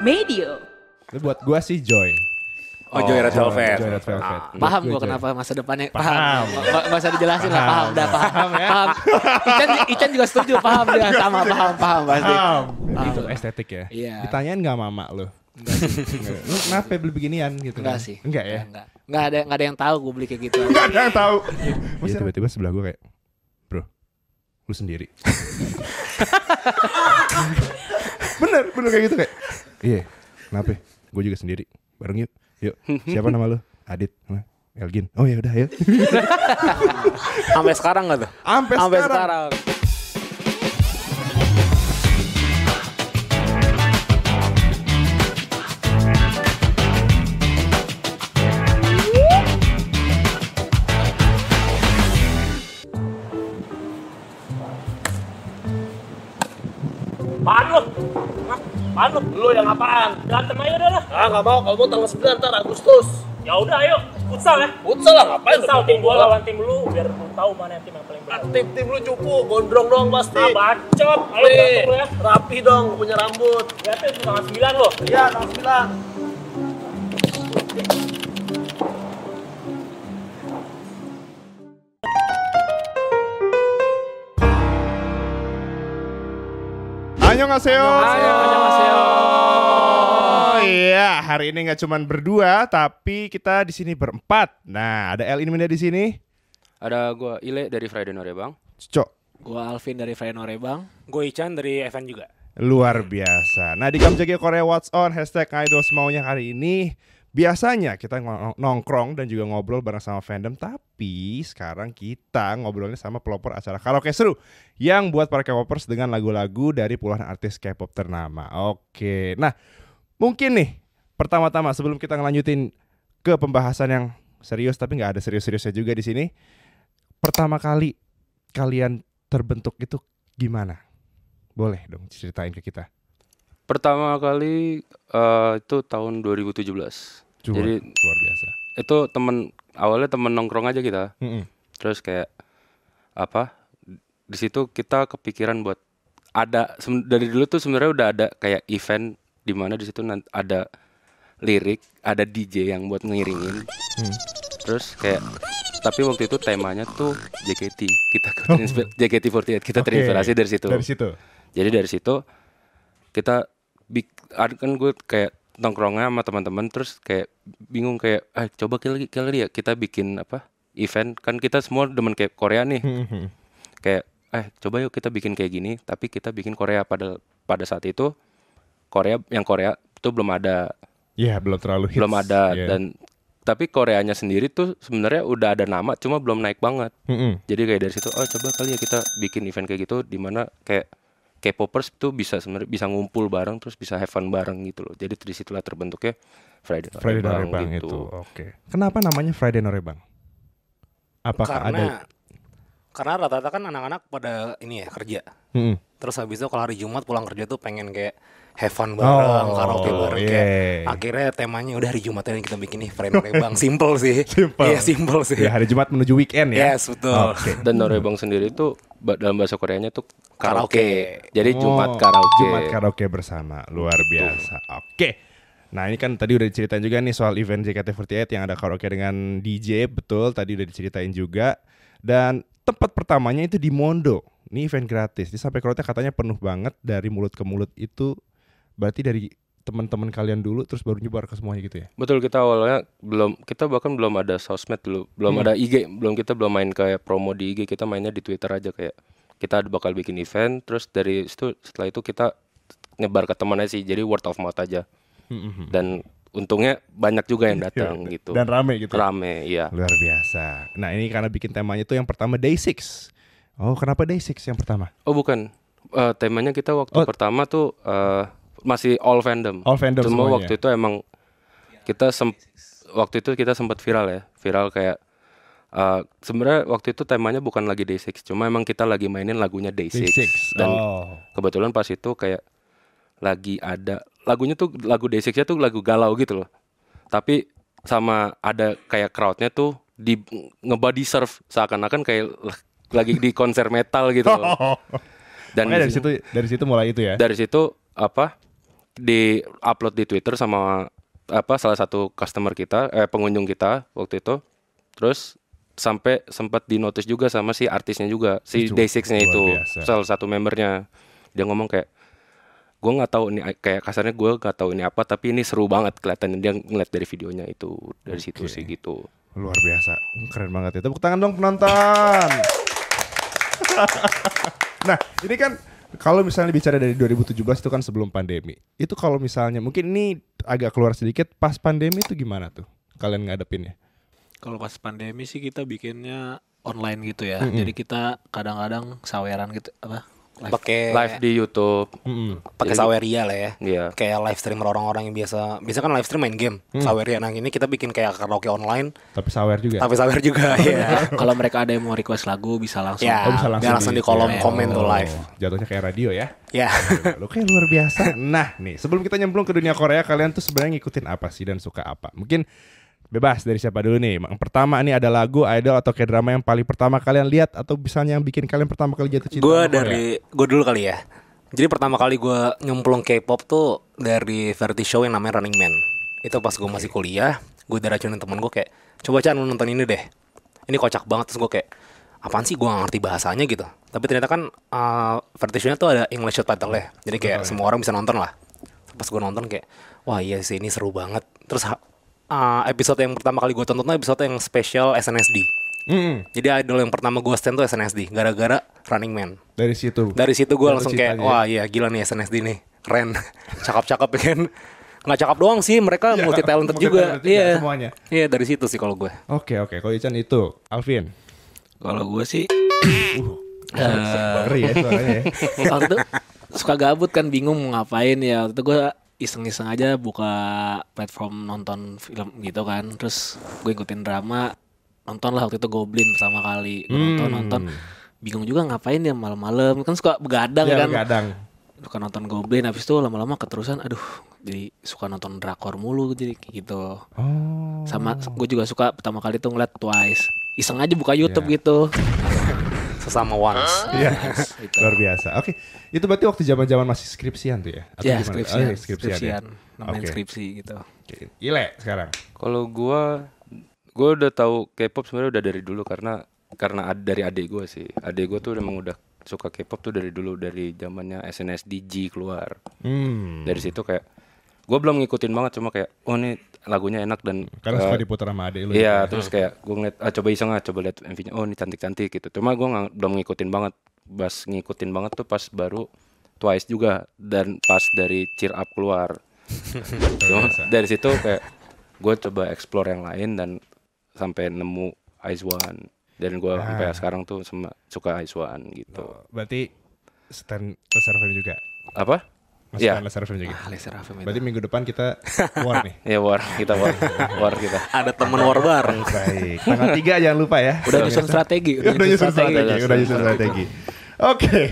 Medio. Itu buat gua sih Joy. Oh, Joy Red Velvet. Joy Red Velvet. Ah, paham gua gue kenapa masa depannya Paham. nggak usah dijelasin lah paham, udah paham. Paham ya? Paham. Ican, Ican juga setuju paham dia sama paham paham pasti. Paham. Paham. Itu estetik ya. Iya. Ditanyain nggak mama lu? Enggak. Lu kenapa beli beginian gitu? Enggak kan? sih. Enggak ya? Enggak. Enggak ada enggak ada yang tahu gue beli kayak gitu. Enggak ada yang tahu. Iya tiba-tiba sebelah gua kayak, bro, lu sendiri. bener, kayak gitu kayak. Iya, kenapa? Gue juga sendiri. Bareng yuk. Yuk. Siapa nama lu? Adit. Elgin. Oh ya udah ya. Sampai sekarang nggak tuh? Sampai Sampai sekarang. sekarang. Apaan lu? Apaan lu? Yang apaan? Berantem aja udah lah. Ah nggak mau, kalau mau tanggal 9 ntar Agustus. Ya udah ayo, futsal ya. Futsal lah ngapain? Futsal tim gua lawan tim lu biar lu tahu mana yang tim yang paling benar. Tim tim lu cupu, gondrong dong pasti. Ah bacot. Ayo berantem lu ya. Rapi dong, punya rambut. Ya tuh tanggal 9 lo. Iya, tanggal 9. Annyeonghaseyo. Annyeonghaseyo. Oh iya, hari ini nggak cuman berdua, tapi kita di sini berempat. Nah, ada El Iniminda di sini. Ada gua Ile dari Friday Norebang. Cok, Gua Alvin dari Freno Rebang. Gue Ican dari Evan juga. luar biasa. Nah, di Kamjagi Korea What's On, hashtag Idol Semaunya hari ini, biasanya kita nongkrong dan juga ngobrol bareng sama fandom, tapi sekarang kita ngobrolnya sama pelopor acara karaoke seru yang buat para K-popers dengan lagu-lagu dari puluhan artis K-pop ternama. Oke, nah mungkin nih pertama-tama sebelum kita ngelanjutin ke pembahasan yang serius tapi nggak ada serius-seriusnya juga di sini. Pertama kali kalian terbentuk itu gimana? Boleh dong ceritain ke kita. Pertama kali eh, itu tahun 2017. Coba, Jadi luar biasa. itu temen awalnya temen nongkrong aja kita. Mm-mm. Terus kayak apa? Di situ kita kepikiran buat ada dari dulu tuh sebenarnya udah ada kayak event di mana di situ ada lirik, ada DJ yang buat ngiringin. Hmm. Terus kayak tapi waktu itu temanya tuh JKT. Kita terinspir- JKT48 kita Oke, terinspirasi dari situ. Dari situ. Jadi dari situ kita bik ada kan gue kayak nongkrongnya sama teman-teman terus kayak bingung kayak ah coba kali kali ya kita bikin apa event kan kita semua demen kayak Korea nih Mm-hmm. kayak eh coba yuk kita bikin kayak gini tapi kita bikin Korea pada pada saat itu Korea yang Korea itu belum ada Iya, belum terlalu hits. belum ada Iya. dan tapi Koreanya sendiri tuh sebenarnya udah ada nama cuma belum naik banget Mm-mm. jadi kayak dari situ oh coba kali ya kita bikin event kayak gitu di mana kayak K-popers tuh bisa sebenarnya bisa ngumpul bareng terus bisa have fun bareng gitu loh. Jadi dari situlah terbentuknya Friday Norebang Friday Norebang gitu. itu. Oke. Kenapa namanya Friday Norebang? Apakah karena ada karena rata-rata kan anak-anak pada ini ya kerja. Mm-mm. Terus habis itu kalau hari Jumat pulang kerja tuh pengen kayak have fun bareng, Oh, karaoke bareng kayak yeah. akhirnya temanya udah hari Jumat ini kita bikin nih Friend Bang. Simple sih. Simple. Iya, simple sih. Ya, hari Jumat menuju weekend ya. Yes, betul. Oke. Dan Norebang sendiri tuh ba- dalam bahasa Koreanya tuh karaoke. Karaoke. Jadi Jumat Oh, karaoke. Jumat karaoke bersama. Luar biasa. Oke. Nah, ini kan tadi udah diceritain juga nih soal event JKT48 yang ada karaoke dengan DJ, betul. Tadi udah diceritain juga. Dan tempat pertamanya itu di Mondo. Ini event gratis. Di sampai crowdnya katanya penuh banget dari mulut ke mulut itu berarti dari teman-teman kalian dulu terus baru nyebar ke semuanya gitu ya. Betul kita awalnya belum kita bahkan belum ada sosmed dulu, belum Hmm. ada IG, belum kita belum main kayak promo di IG, kita mainnya di Twitter aja kayak kita bakal bikin event terus dari situ setelah itu kita nyebar ke temannya sih. Jadi word of mouth aja. Dan untungnya banyak juga yang datang gitu. Dan rame gitu. Rame, iya. Luar biasa. Nah, ini karena bikin temanya itu yang pertama Day 6. Oh, kenapa Day 6 yang pertama? Oh bukan, Eh, temanya kita waktu Oh. pertama tuh eh, masih all fandom. All fandom Cuma semuanya. waktu itu emang kita sem waktu itu kita sempat viral ya, viral kayak eh, sebenarnya waktu itu temanya bukan lagi Day 6, cuma emang kita lagi mainin lagunya Day 6. Day 6. Dan oh. kebetulan pas itu kayak lagi ada lagunya tuh lagu Day 6 nya tuh lagu galau gitu loh. Tapi sama ada kayak crowdnya tuh di ngebody surf seakan-akan kayak lagi di konser metal gitu loh. Dan Makanya dari situ dari situ mulai itu ya. dari situ apa di upload di Twitter sama apa salah satu customer kita eh pengunjung kita waktu itu terus sampai sempat di notice juga sama si artisnya juga si Itu Day6-nya luar itu biasa. salah satu membernya dia ngomong kayak gue nggak tahu ini kayak kasarnya gue nggak tahu ini apa tapi ini seru banget kelihatannya dia ngeliat dari videonya itu dari situ Oke. sih gitu Luar biasa. Keren banget ya. Tepuk tangan dong penonton. nah, ini kan kalau misalnya bicara dari 2017 itu kan sebelum pandemi. Itu kalau misalnya mungkin ini agak keluar sedikit pas pandemi itu gimana tuh? Kalian ngadepinnya? Kalau pas pandemi sih kita bikinnya online gitu ya. Jadi kita kadang-kadang saweran gitu apa? Pakai live di YouTube Mm-mm. pakai Saweria lah ya. Iya. Kayak live streamer orang-orang yang biasa biasa kan live stream main game. Saweria nah ini kita bikin kayak karaoke online Tapi sawer juga. tapi sawer juga ya. Kalau mereka ada yang mau request lagu bisa langsung. Ya, Oh, bisa langsung biar langsung di- di kolom Oh. komen tuh live. Jatuhnya kayak radio ya. Ya. Lo kayak luar biasa. Nah, nih sebelum kita nyemplung ke dunia Korea, kalian tuh sebenarnya ngikutin apa sih dan suka apa? Mungkin bebas dari siapa dulu nih. Yang pertama nih ada lagu, idol atau kayak drama yang paling pertama kalian lihat atau misalnya yang bikin kalian pertama kali jatuh cinta. gue dari gue dulu kali ya. Jadi pertama kali gue nyemplung K-pop tuh dari variety show yang namanya Running Man. Itu pas gue masih kuliah, gue udah racunin temen gue kayak, coba Chan lu nonton ini deh. Ini kocak banget terus gue kayak, apaan sih gue gak ngerti bahasanya gitu. Tapi ternyata kan uh, variety show-nya tuh ada English subtitle ya. Jadi kayak semua orang bisa nonton lah. Pas gue nonton kayak, wah iya sih ini seru banget. Terus uh, episode yang pertama kali gue tonton tuh episode yang spesial SNSD. Mm-mm. Jadi idol yang pertama gue stand tuh SNSD gara-gara Running Man. Dari situ. Dari situ gue langsung kayak wah iya gila nih SNSD nih keren cakep-cakep ya kan nggak cakep doang sih mereka Ya, multi talented juga iya semuanya. iya dari situ sih kalau gue Oke oke, kalau Ican itu, Alvin. Kalau gue sih Ngeri ya suaranya ya. waktu itu suka gabut kan bingung mau ngapain ya. Waktu itu gue iseng-iseng aja buka platform nonton film gitu kan. Terus gue ikutin drama nonton lah waktu itu Goblin pertama kali. Gue nonton Hmm. nonton bingung juga ngapain ya malam-malam kan suka begadang Ya, kan. begadang. Suka nonton Goblin habis itu lama-lama keterusan aduh jadi suka nonton drakor mulu jadi kayak gitu. Oh. Sama gue juga suka pertama kali tuh ngeliat Twice. Iseng aja buka YouTube Ya. gitu. sesama ones Iya. Luar biasa. Oke, itu berarti waktu zaman-zaman masih skripsian tuh ya? Atau Ya, gimana? skripsian, Oh, skripsian. ya. skripsian, namanya Oke. skripsi gitu. Oke. Ile sekarang. Kalau gua gua udah tahu K-pop sebenarnya udah dari dulu karena karena ad- dari adik gua sih. Adik gua tuh emang udah suka K-pop tuh dari dulu dari zamannya SNSD G keluar. Hmm. Dari situ kayak gua belum ngikutin banget cuma kayak oh ini lagunya enak dan Karena eh, suka diputar sama adik lu. Iya, ya? terus kayak gue ngeliat, ah coba iseng ah, coba lihat MV-nya, oh ini cantik-cantik gitu. Cuma gue nggak belum ngikutin banget, pas ngikutin banget tuh pas baru Twice juga dan pas dari Cheer Up keluar. Cuma dari situ kayak gue coba explore yang lain dan sampai nemu Ice One dan gue Ah. sampai sekarang tuh sama suka Ice One gitu. Berarti stand reserve juga. Apa? Masih Iya. stand reserve juga. Ah, Laser Raffi itu. Berarti minggu depan kita war nih. Ya war kita war war kita. ada temen war bareng Baik. Tanggal 3 jangan lupa ya. Udah nyusun strategi, udah nyusun strategi, strategi. udah nyusun strategi. Oke.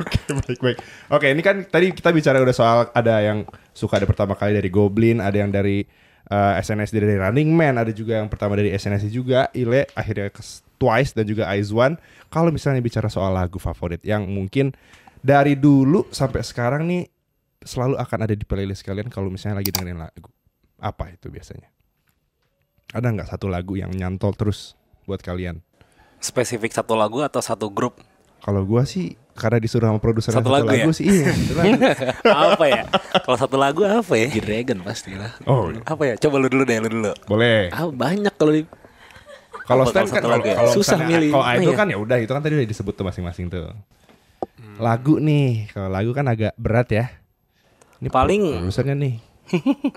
Oke, baik baik. Oke, ini kan tadi kita bicara udah soal ada yang suka ada pertama kali dari Goblin, ada yang dari eh, SNSD dari Running Man, ada juga yang pertama dari SNSD juga, Ile akhirnya ke Twice dan juga One. Kalau misalnya bicara soal lagu favorit yang mungkin dari dulu sampai sekarang nih selalu akan ada di playlist kalian kalau misalnya lagi dengerin lagu. Apa itu biasanya? Ada nggak satu lagu yang nyantol terus buat kalian? spesifik satu lagu atau satu grup Kalau gua sih karena disuruh sama produser Satu lagu ya? sih iya satu lagu. apa ya kalau satu lagu apa ya G-Dragon pasti lah. Oh, apa ya coba lu dulu deh lu dulu boleh. Ah, banyak kalau di Kalau stand kalau kan satu kalau lagu ya? Susah milih. Kalau idol Iya. kan ya udah itu kan tadi udah disebut tuh masing-masing tuh. Lagu nih, kalau lagu kan agak berat ya. Ini Paling- produsernya nih.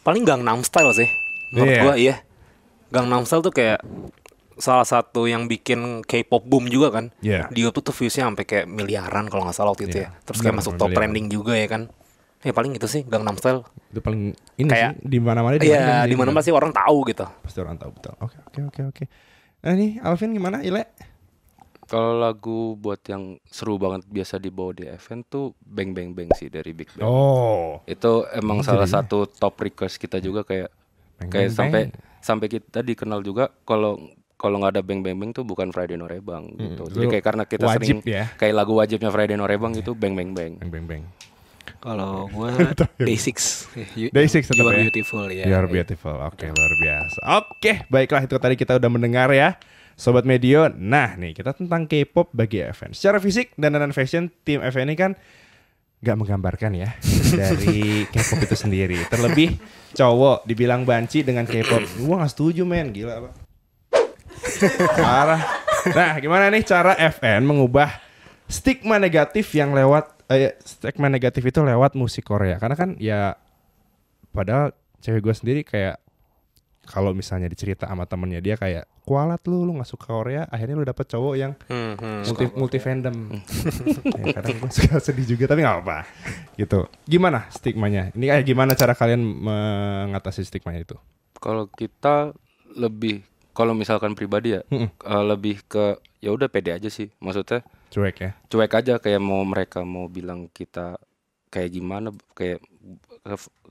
paling Gangnam Style sih menurut Iya. gua iya Gangnam Style tuh kayak salah satu yang bikin K-pop boom juga kan Iya. di YouTube tuh viewsnya sampai kayak miliaran kalau nggak salah waktu itu Iya. ya terus kayak masuk top miliaran. trending juga ya kan ya paling itu sih Gangnam Style Itu paling ini Kayak- sih di mana-mana di Iya, di mana pasti orang tahu gitu. pasti orang tahu betul. Oke, oke, oke, oke. Nah, ini Alvin gimana, Ile? Kalau lagu buat yang seru banget biasa dibawa di event tuh Bang Bang Bang sih dari Big Bang. Oh. Itu emang Oh, salah satu top request kita juga kayak Bang kayak Bang sampai Bang. sampai kita dikenal juga kalau kalau nggak ada Bang Bang Bang tuh bukan Friday Norebang gitu. Hmm, Jadi itu kayak karena kita wajib sering ya. kayak lagu wajibnya Friday Norebang itu Bang Bang Bang. Bang bang bang. Kalau gue Day Six. You- Day Six You are ya? beautiful ya. You are beautiful. Oke, luar biasa. Oke, baiklah itu tadi kita udah mendengar ya. Sobat Medio, nah nih kita tentang K-pop bagi FN. Secara fisik dan dan fashion, tim FN ini kan nggak menggambarkan ya dari K-pop itu sendiri. Terlebih cowok dibilang banci dengan K-pop. Gua nggak setuju men, gila apa? Parah. Nah, gimana nih cara FN mengubah stigma negatif yang lewat eh, stigma negatif itu lewat musik Korea? Karena kan ya padahal cewek gue sendiri kayak kalau misalnya dicerita sama temennya dia kayak kualat lu lu nggak suka Korea. Akhirnya lu dapet cowok yang Hmm, hmm. multi multi fandom ya, kadang gue suka sedih juga tapi nggak apa gitu. Gimana stigmanya? Ini kayak gimana cara kalian mengatasi stigmanya itu? Kalau kita lebih kalau misalkan pribadi ya Mm-mm. eh, lebih ke ya udah pede aja sih. Maksudnya cuek ya? cuek aja kayak mau mereka mau bilang kita kayak gimana kayak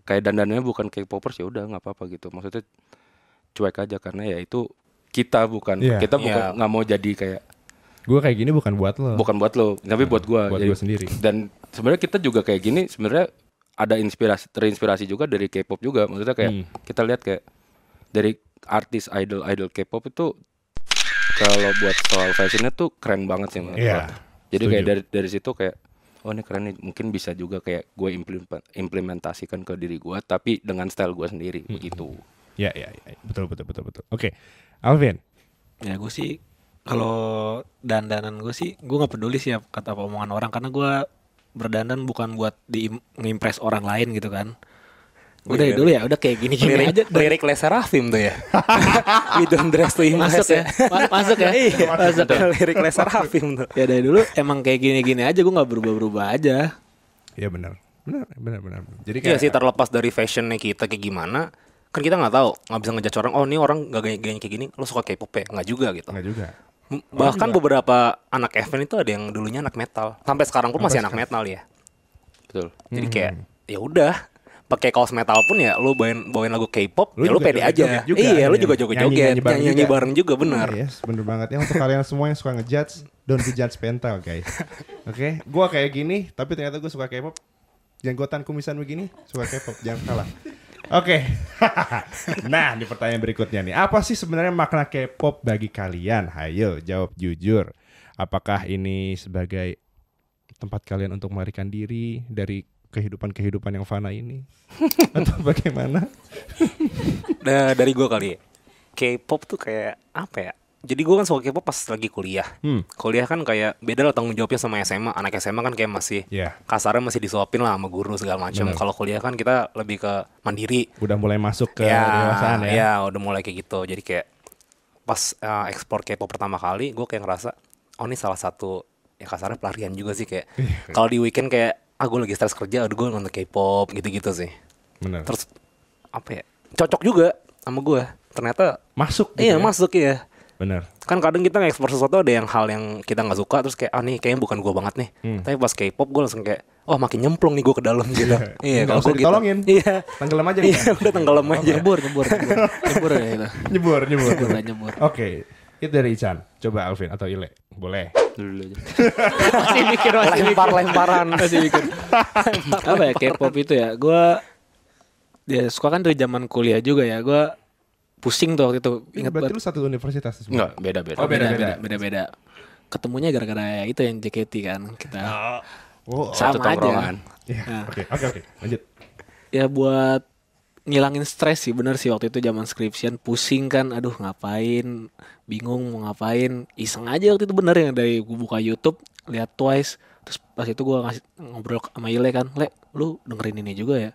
kayak dandannya bukan kayak popers ya udah nggak apa-apa gitu. Maksudnya cuek aja karena ya itu kita bukan Iya. kita bukan Iya. nggak mau jadi kayak gue kayak gini bukan buat lo bukan buat lo tapi buat gua buat gue sendiri dan sebenarnya kita juga kayak gini sebenarnya ada inspirasi terinspirasi juga dari K-pop juga maksudnya kayak Hmm. kita lihat kayak dari artis idol idol K-pop itu kalau buat soal fashionnya tuh keren banget sih menurut Iya, gua. jadi setuju. kayak dari dari situ kayak oh ini keren nih mungkin bisa juga kayak gue implementasikan ke diri gua tapi dengan style gua sendiri Hmm. begitu ya ya ya betul betul betul betul oke Alvin Ya gue sih kalau dandanan gue sih gue nggak peduli sih ya kata apa omongan orang karena gue berdandan bukan buat di ngimpress orang lain gitu kan. Gue dari dulu ya udah kayak gini gini aja. Lirik, lirik Les Seraphim tuh ya. We don't dress to impress Masuk ya, Ma- masuk ya. Iya, Masuk ya. lirik Les Seraphim tuh. Ya dari dulu emang kayak gini-gini aja gue nggak berubah-berubah aja. ya benar benar benar benar jadi Iya kayak sih terlepas dari fashionnya kita kayak gimana, kan kita nggak tahu, nggak bisa ngejudge orang. Oh ini orang nggak gaya gaya kayak gini, lo suka K-pop ya? Nggak juga gitu. nggak juga M- Bahkan beberapa anak event itu ada yang dulunya anak metal, sampai sekarang pun masih anak metal ya. betul Jadi kayak ya udah pakai kaos metal pun ya lu bawain bawain lagu K-pop Lu ya lu juga pede aja. juga, iya, lu iya. juga joget-joget, Nyanyi-nyanyi bareng nyanyi juga. bareng juga benar. Ah, yes, bener banget ya untuk kalian semua yang suka ngejudge, don't be judge pental guys. Oke, gua kayak gini, tapi ternyata gue suka K-pop. Janggotan kumisan begini, suka K-pop, jangan salah. Oke, nah di pertanyaan berikutnya nih, apa sih sebenarnya makna K-pop bagi kalian? Hayo jawab jujur. Apakah ini sebagai tempat kalian untuk melarikan diri dari kehidupan-kehidupan yang fana ini, atau bagaimana? Da- dari gua kali ya. K-pop tuh kayak apa ya? Jadi gua kan suka K-pop pas lagi kuliah. Hmm. Kuliah kan kayak beda lah tanggung jawabnya sama SMA. Anak SMA kan kayak masih Ya, kasarnya masih disuapin lah sama guru segala macam. Kalau kuliah kan kita lebih ke mandiri. udah mulai masuk ke ya, dewasaan ya. ya udah mulai kayak gitu. Jadi kayak pas uh, ekspor K-pop pertama kali, gue kayak ngerasa, oh ini salah satu ya kasarnya pelarian juga sih kayak. Iya. Kalau di weekend kayak, ah gue lagi stres kerja, aduh gue nonton K-pop gitu-gitu sih. Bener. Terus apa ya? Cocok juga sama gue. Ternyata masuk gitu iya ya? masuk ya. Bener. Kan kadang kita ngekspor sesuatu ada yang hal yang kita nggak suka terus kayak ah nih kayaknya bukan gue banget nih. Hmm. Tapi pas K-pop gue langsung kayak oh makin nyemplung nih gue ke dalam gitu. iya, Nggak kalau usah gue gitu. ditolongin. Iya. Tenggelam aja nih. Iya, udah tenggelam aja. Nyebur, nyebur, nyebur, nyebur ya itu. nyebur, nyebur. Nyebur, nyebur. Oke, itu dari Ican. Coba Alvin atau Ile. Boleh. dulu aja Masih mikir, masih mikir. Lempar-lemparan. Masih mikir. Apa ya K-pop itu ya? Gue ya suka kan dari zaman kuliah juga ya. Gue pusing tuh waktu itu. Ingat berarti banget. lu satu universitas semua? enggak beda beda Oh, beda. beda, beda, beda, beda. Ketemunya gara-gara itu yang JKT kan kita. Oh, Satu Sama tongkrongan. aja. iya. Nah. Oke, oke, oke. Lanjut. Ya buat ngilangin stres sih bener sih waktu itu zaman skripsian pusing kan aduh ngapain bingung mau ngapain iseng aja waktu itu bener yang dari gue buka YouTube lihat Twice terus pas itu gue ngobrol sama Ile kan le lu dengerin ini juga ya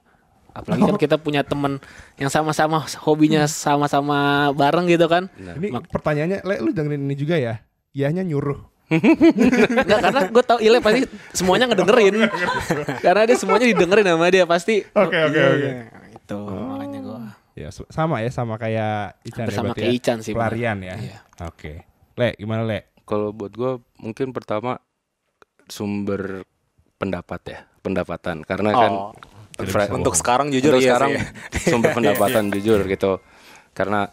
apalagi kan kita punya temen yang sama-sama hobinya sama-sama bareng gitu kan Ini pertanyaannya, Le, lu dengerin ini juga ya? Ianya nyuruh. Enggak karena gue tau Ile pasti semuanya ngedengerin karena dia semuanya didengerin sama dia pasti Oke, oke, iya, oke. iya. itu makanya gue Ya, sama ya, sama kayak Ican Hampir ya sama berarti kayak ya? Ican sih, bener. Pelarian ya. Iya. Oke. Le, gimana Le? Kalau buat gue mungkin pertama sumber pendapat ya pendapatan karena kan Oh. Fra- Untuk sekarang jujur untuk iya sekarang sih. sumber pendapatan jujur gitu karena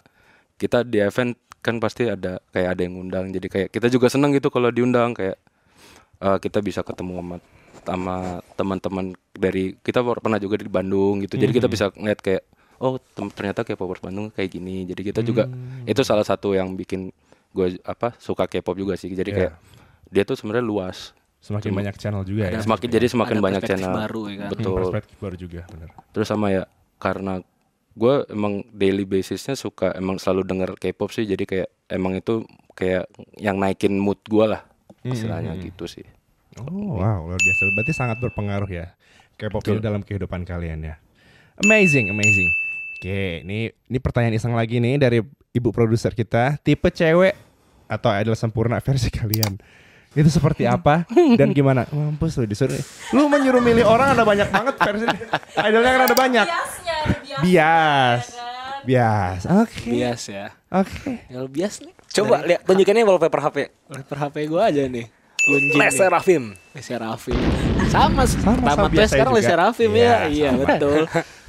kita di event kan pasti ada kayak ada yang undang jadi kayak kita juga seneng gitu kalau diundang kayak eh, kita bisa ketemu sama sama teman-teman dari kita pernah juga di Bandung gitu. Jadi kita Hmm. bisa ngeliat kayak oh ternyata K-popers Bandung kayak gini. Jadi kita juga Hmm. itu salah satu yang bikin gue apa suka K-pop juga sih. Jadi Iya. kayak dia tuh sebenarnya luas. Semakin banyak channel juga ya. Semakin jadi semakin Ada banyak channel. baru ya kan. Hmm, Betul. perspektif baru juga, benar. Terus sama ya karena gue emang daily basisnya suka emang selalu denger K-pop sih. Jadi kayak emang itu kayak yang naikin mood gue lah Hmm, istilahnya gitu sih. Oh, wow, luar biasa. Berarti sangat berpengaruh ya K-pop ini dalam kehidupan kalian ya. Amazing, amazing. Oke, ini ini pertanyaan iseng lagi nih dari ibu produser kita. Tipe cewek atau idol sempurna versi kalian itu seperti apa dan gimana? Mampus lu disuruh. Lu menyuruh milih orang ada banyak banget versi idolnya kan ada banyak. biasnya ada biasnya, Bias. ya kan? Bias. Oke. Bias ya. Oke. Kalau bias nih. Coba lihat tunjukinnya wallpaper HP. Per HP gue aja nih. Yunjin Les nih. Serafim. Les Serafim. Sama, Sama, biasa sekarang Les juga. Serafim Iya, ya. Iya, sama. betul.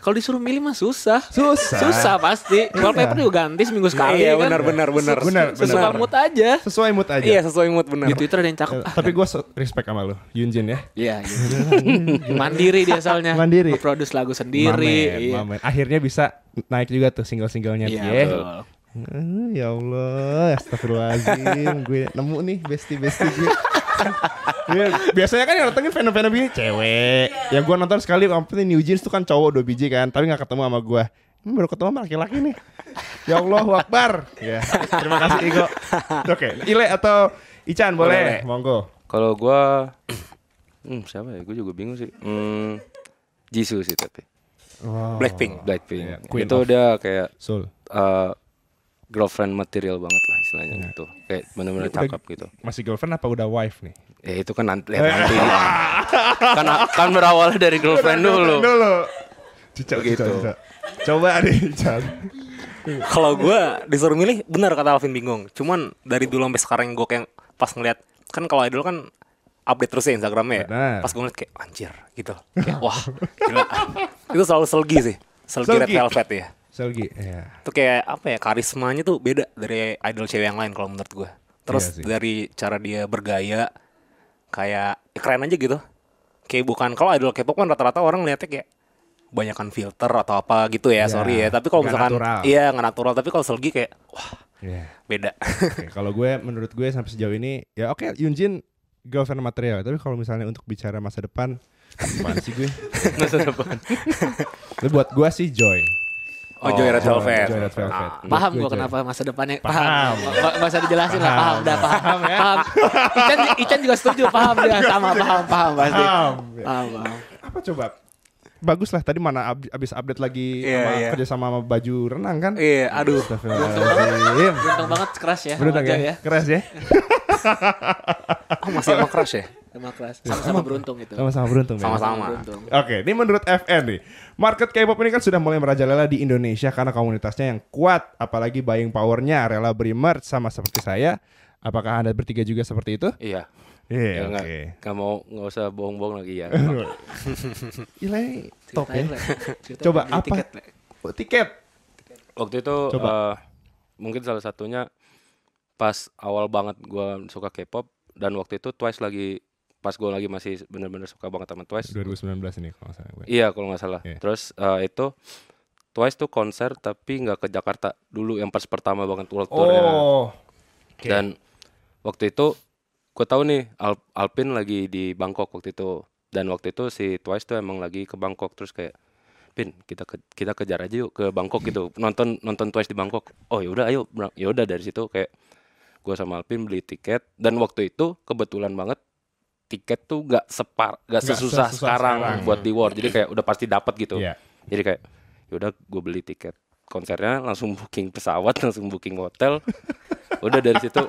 Kalau disuruh milih mah susah. Susah. Susah pasti. Wallpaper juga ganti seminggu sekali Iya kan. benar benar benar. Benar, Sesuai benar. mood aja. Sesuai mood aja. Iya sesuai mood benar. Di Twitter ada yang cakep. Ah, Tapi gue respect sama lu, Yunjin ya. Iya, gitu. Mandiri dia soalnya. Mandiri. Produce lagu sendiri. Mamen, iya. mamen. Akhirnya bisa naik juga tuh single-singlenya Iya, dia. betul. Eh, ya Allah, astagfirullahaladzim Gue nemu nih bestie-bestie gue Iya, Biasanya kan yang datengin fan-fan begini cewek Yang gue nonton sekali Sampai New Jeans tuh kan cowok dua biji kan Tapi gak ketemu sama gue Ini baru ketemu sama laki-laki nih Ya Allah Akbar ya, Terima kasih Igo Oke Ile atau Ican boleh, Boleh. Monggo Kalau gua hmm, siapa ya? Gue juga bingung sih. Hmm, Jisoo sih tapi. Blackpink. Blackpink. Iya, Queen itu dia kayak Soul uh, girlfriend material banget lah istilahnya gitu. Kayak benar-benar. Udah- cakep gitu. Masih girlfriend apa udah wife nih? Ya itu kan nanti lihat nanti. kan kan berawal dari girlfriend dulu. Dulu Cica, Begitu. cica, cica. Coba deh Ican Kalau gue disuruh milih benar kata Alvin bingung. Cuman dari dulu sampai sekarang gue kayak pas ngeliat kan kalau idol kan update terus ya Instagramnya ya. Benar. Pas gue ngeliat kayak anjir gitu. Kayak wah gila. Itu selalu selgi sih. Selgi, Red Selgi. Velvet ya. Selgi ya. Itu kayak apa ya karismanya tuh beda dari idol cewek yang lain kalau menurut gue. Terus Iya sih. dari cara dia bergaya kayak ya keren aja gitu. Kayak bukan kalau idol K-pop kan rata-rata orang lihatnya kayak banyakan filter atau apa gitu Ya, ya, sorry ya. Tapi kalau misalkan natural. iya nggak natural, tapi kalau Selgi kayak wah Iya. beda. Oke, kalau gue menurut gue sampai sejauh ini ya oke Yunjin girlfriend material tapi kalau misalnya untuk bicara masa depan apaan sih gue Masa depan. Tapi buat gue sih Joy Oh, Joy Red Joy, Velvet. Joy Red Velvet. Ah, Paham gue kenapa masa depannya Paham. paham. Usah dijelasin lah, paham, udah paham. Paham ya? Paham. Ican, Ican juga setuju, paham dia sama paham, paham pasti. Paham. Paham, paham. apa coba bagus lah tadi mana ab- abis update lagi Iya, sama iya. kerja sama sama baju renang kan Iya, aduh. Astagfirullahaladzim Beruntung banget keras ya. Beruntung ya? Keras ya? Oh, masih sama crush ya? Sama keras. Sama-sama beruntung itu. Sama-sama beruntung ya? Sama-sama. Beruntung. Oke, ini menurut FN nih. Market K-pop ini kan sudah mulai merajalela di Indonesia karena komunitasnya yang kuat, apalagi buying powernya rela beri merch sama seperti saya. Apakah Anda bertiga juga seperti itu? Iya. Iya, Ya, oke. nggak nggak mau nggak usah bohong-bohong lagi ya. Gila ini top ya. Coba apa? tiket. Oh, tiket. Waktu itu Coba. eh, mungkin salah satunya pas awal banget gua suka K-pop dan waktu itu Twice lagi pas gua lagi masih bener-bener suka banget sama Twice. 2019 ini kalau nggak salah gue. Iya kalau nggak salah. Iya. Terus eh, itu Twice tuh konser tapi nggak ke Jakarta dulu yang pas pertama banget world tournya. Oh. Oke. Dan waktu itu gue tahu nih Al- Alpin lagi di Bangkok waktu itu dan waktu itu si Twice tuh emang lagi ke Bangkok terus kayak Pin kita ke, kita kejar aja yuk ke Bangkok gitu nonton nonton Twice di Bangkok oh yaudah ayo ya udah dari situ kayak gue sama Alpin beli tiket dan waktu itu kebetulan banget tiket tuh gak separ gak sesusah sesusah sekarang, sekarang. buat di war jadi kayak udah pasti dapat gitu Iya. jadi kayak yaudah gue beli tiket konsernya langsung booking pesawat langsung booking hotel udah dari situ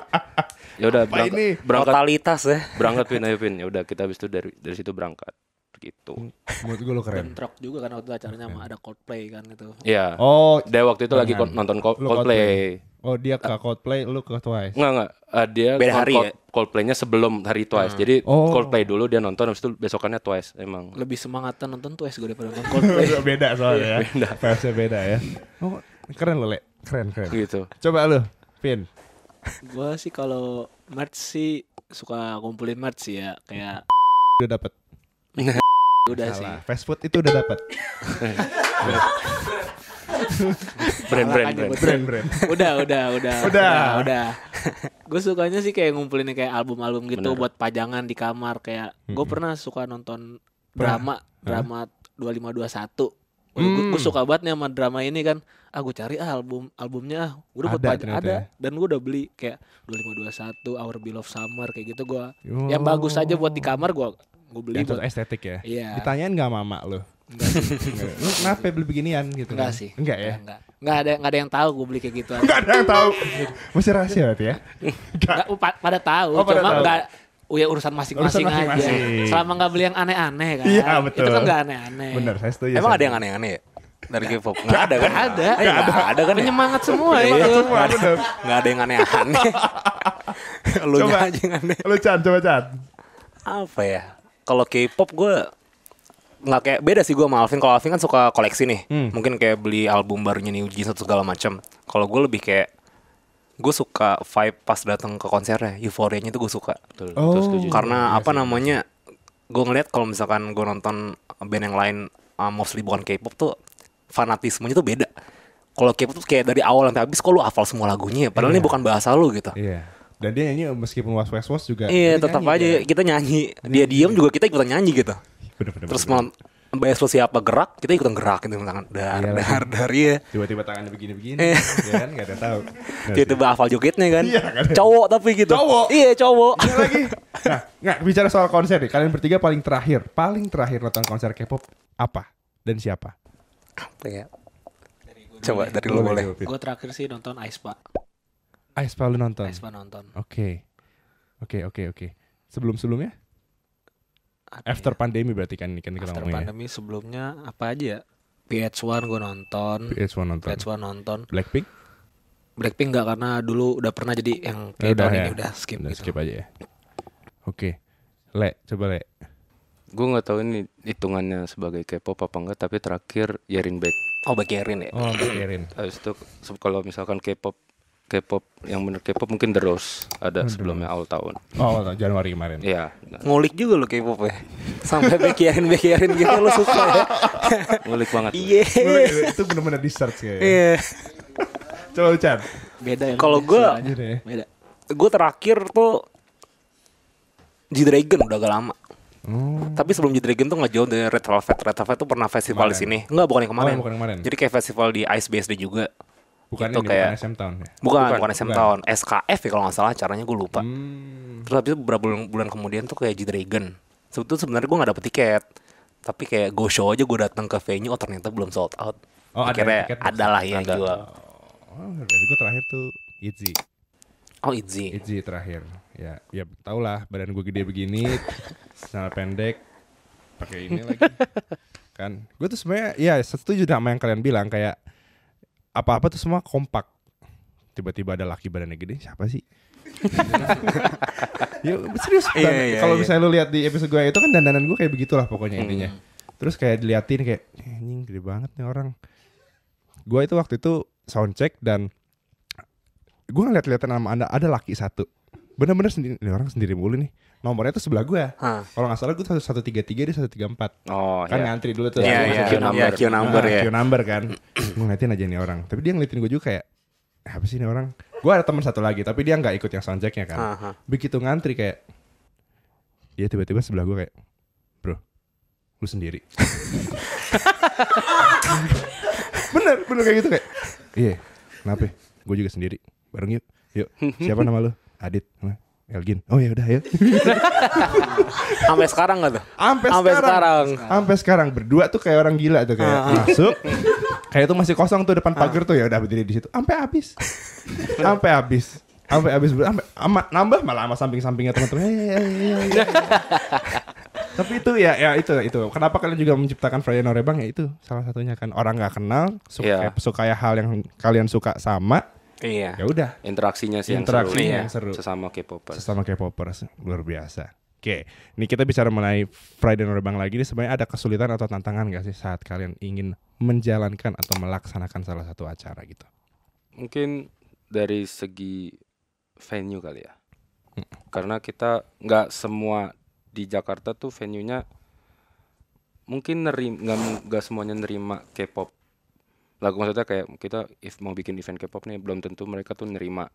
ya udah Apa ini? berangkat berangkat Totalitas ya. berangkat pin ayo pin ya udah kita habis itu dari dari situ berangkat gitu Menurut gue lo keren. Bentrok juga kan waktu acaranya sama ada Coldplay kan itu. ya Oh, dia waktu itu lagi nonton Coldplay oh dia ke Coldplay, lu ke Twice. Enggak enggak Eh, dia Beda hari Cold- ya? Coldplaynya sebelum hari Twice jadi Oh. Coldplay dulu dia nonton habis itu besokannya Twice emang Lebih semangatan nonton tuh gue daripada nonton Coldplay. beda soalnya ya. Beda. Fansnya beda ya. Oh, keren lo, Le. Keren, keren. gitu Coba lu, Pin. gue sih kalau merch sih suka kumpulin merch sih ya kayak udah dapat. Udah sih. Salah. Fast food itu udah dapat. brand brand brand buat Brand brand. udah, udah, udah. Udah. udah. gue sukanya sih kayak ngumpulin kayak album-album gitu Bener. buat pajangan di kamar kayak gue pernah suka nonton drama, drama 2521. Gue Hmm. suka banget nih sama drama ini kan. Ah gue cari ah album albumnya ah. Gue udah buat Ada ada ya. dan gue udah beli kayak 2521, Our Beloved Summer kayak gitu gue. Oh. Yang bagus aja buat di kamar gue gue beli Yang buat estetik ya. Iya. Ditanyain nggak mama lo? Enggak. Lu kenapa beli beginian gitu? Enggak kan? sih. Enggak ya? Enggak. Enggak ada enggak ada yang tahu gue beli kayak gitu. Enggak ada yang tahu. Masih rahasia berarti ya? Enggak, pa- pada tahu, Oh, pada cuma tahu. enggak Oh ya urusan masing-masing aja. masing-masing. Selama enggak beli yang aneh-aneh kan. Iya, betul. Itu kan enggak aneh-aneh. Bener, saya setuju. Emang saya ada yang aneh-aneh ya? Dari K-pop? Nggak ada kan? Nggak ada. Nggak ada. kan ya? Penyemangat semua setuju. itu. Semua bener. Nggak ada yang aneh-aneh. Lu Coba. aja yang aneh. Lu Chan, coba Chan. Apa ya? Kalau K-pop gue nggak kayak beda sih gue sama Alvin. Kalau Alvin kan suka koleksi nih. Hmm. Mungkin kayak beli album barunya New Jeans atau segala macam. Kalau gue lebih kayak gue suka vibe pas datang ke konsernya, euforianya itu gue suka. Betul, Oh. Karena apa namanya? Gue ngeliat kalau misalkan gue nonton band yang lain uh, mostly bukan K-pop tuh fanatismenya tuh beda. Kalau K-pop tuh kayak dari awal sampai habis kok lu hafal semua lagunya, ya? padahal Iya. ini bukan bahasa lu gitu. Iya. Dan dia nyanyi meskipun was was was juga. Iya, dia tetap nyanyi, aja kan? kita nyanyi. Dia diem juga kita ikutan nyanyi gitu. Bener, bener, Terus bener. Mbak Eslo siapa gerak, kita ikutan gerak gitu misalkan dar Iya, dar dar ya. tiba-tiba tangannya begini-begini, Iya. ya kan nggak ada tahu. Tiba-tiba hafal jogetnya kan. Iya, kan. Cowok tapi gitu. Cowok. Iya, cowok. Iya lagi. Nah, nggak bicara soal konser nih. Kalian bertiga paling terakhir, paling terakhir nonton konser K-pop apa dan siapa? Apa ya? Coba dari lu boleh. Gue terakhir sih nonton Aespa. Aespa lu nonton. Aespa nonton. Oke. Oke, oke, oke. Sebelum-sebelumnya? Apa After ya? pandemi berarti kan ini kan kita After ngomongnya. pandemi sebelumnya apa aja ya? PH1 gue nonton. PS1 nonton. PH1 nonton. Blackpink? Blackpink enggak karena dulu udah pernah jadi yang Ya kayak udah ya. ini udah skip Udah gitu. skip aja ya. Oke. Le, coba Le. Gue nggak tahu ini hitungannya sebagai K-pop apa enggak, tapi terakhir Yerin Baek. Oh, bagiarin ya. Oh, bayarin. Habis itu kalau misalkan K-pop K-pop yang bener K-pop mungkin The Rose ada sebelumnya awal tahun. Oh, Januari kemarin. Iya, Ngulik juga lu K-pop ya. Sampai bagiarin bagiarin gitu lu suka ya. ngulik banget. Iya. itu bener-bener di search kayaknya. Iya. Coba lu Chan. Beda ya. Kalau. Beda ya. beda. Gue terakhir tuh G-Dragon udah agak lama. Oh. Tapi sebelum G-Dragon tuh nggak jauh dari Red Velvet. Red Velvet tuh pernah festival di sini. Enggak, bukan yang kemarin. Oh, bukan yang kemarin. Jadi kayak festival di Ice BSD juga. Bukan Itu ini, kayak- bukan SM Town ya. Bukan, Bukan, bukan, SM bukan. Town. SKF ya kalau nggak salah caranya gue lupa. Hmm. Terus habis itu beberapa bulan, bulan kemudian tuh kayak G-Dragon. Sebetulnya sebenarnya gue gak dapet tiket. Tapi kayak go show aja gue datang ke venue, oh ternyata belum sold out. Oh, ada Akhirnya tiket ada lah yang Ada. jual. Oh, berarti gue terakhir tuh Itzy. Oh Itzy. Itzy terakhir. Ya, ya tau lah badan gue gede begini, celana pendek, pakai ini lagi. kan, gue tuh sebenarnya ya setuju sama yang kalian bilang kayak apa-apa tuh semua kompak. Tiba-tiba ada laki badannya gede, siapa sih? ya serius Iya, dan iya, kalau iya. misalnya lu lihat di episode gue itu kan dandanan gue kayak begitulah pokoknya intinya. Terus kayak diliatin kayak "Eh, anjing gede banget nih orang. Gue itu waktu itu soundcheck dan gue ngeliat-liatan sama anda ada laki satu bener-bener sendiri ini orang sendiri mulu nih nomornya tuh sebelah gue kalau nggak salah gue satu satu tiga tiga dia satu tiga empat. Oh, kan ya. ngantri dulu tuh. Iya, iya, masuk Q number. iya, Q number Ah, ya. Q number kan. Gue ngeliatin aja nih orang. Tapi dia ngeliatin gue juga kayak "Eh, apa sih ini orang? Gue ada teman satu lagi tapi dia nggak ikut yang soundchecknya kan. Aha. begitu ngantri kayak dia tiba-tiba sebelah gue kayak bro lu sendiri. Bener bener kayak gitu kayak iya kenapa gue juga sendiri. Bareng yuk. Yuk siapa nama lu? Adit. Hah? Elgin. Oh ya udah ya Sampai sekarang gak tuh? sampai Sampai sekarang. sekarang. sampai sekarang. Berdua tuh kayak orang gila tuh kayak masuk kayak itu masih kosong tuh depan pagar tuh ya udah berdiri di situ. Sampai habis. Sampai habis. Sampai habis sampai nambah malah sama samping-sampingnya teman-teman. "Eh, eh, eh, eh, eh." tapi itu ya ya itu itu. Kenapa kalian juga menciptakan Friday Norebang ya itu salah satunya kan. Orang nggak kenal suka Iya. kayak suka kayak hal yang kalian suka sama Iya. ya udah Interaksinya sih Interaksinya yang seru. yang seru. Sesama K-popers. sesama K-popers luar biasa. Oke, ini kita bicara mengenai Friday Norebang lagi nih sebenarnya ada kesulitan atau tantangan gak sih saat kalian ingin menjalankan atau melaksanakan salah satu acara gitu? Mungkin dari segi venue kali ya. Karena kita nggak semua di Jakarta tuh venue-nya mungkin nerim nggak nggak semuanya nerima K-pop. Lah maksudnya kayak kita if mau bikin event K-pop nih belum tentu mereka tuh nerima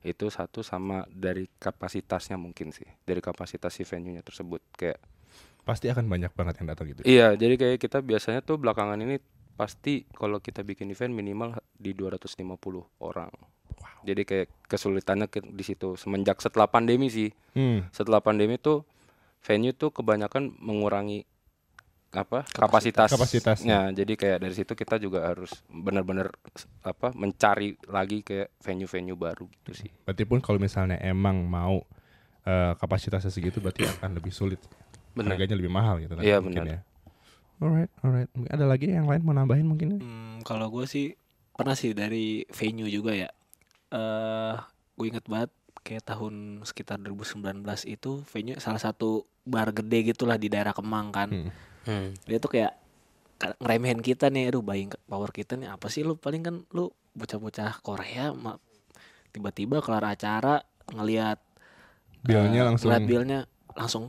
itu satu sama dari kapasitasnya mungkin sih dari kapasitas si venue-nya tersebut kayak Pasti akan banyak banget yang datang gitu. Iya, jadi kayak kita biasanya tuh belakangan ini pasti kalau kita bikin event minimal di 250 orang. Jadi kayak kesulitannya ke- di situ semenjak setelah pandemi sih. Hmm. Setelah pandemi tuh venue tuh kebanyakan mengurangi apa kapasitas Kapasitasnya. jadi kayak dari situ kita juga harus benar-benar apa mencari lagi kayak venue-venue baru gitu sih. Berarti pun kalau misalnya emang mau eh, kapasitasnya segitu berarti akan lebih sulit. Benar. Harganya lebih mahal gitu Iya, mungkin benar. ya. Alright, alright. Mungkin Ada lagi yang lain mau nambahin mungkin? ya? Hmm, kalau gue sih pernah sih dari venue juga ya. Eh, gue inget banget kayak tahun sekitar 2019 itu venue salah satu bar gede gitulah di daerah Kemang kan. Hmm. Hmm. Dia tuh kayak ka- ngeremehin kita nih, aduh buying power kita nih apa sih lu paling kan lu bocah-bocah Korea tiba-tiba kelar acara ngelihat Bilnya eh, langsung ngeliat bilnya langsung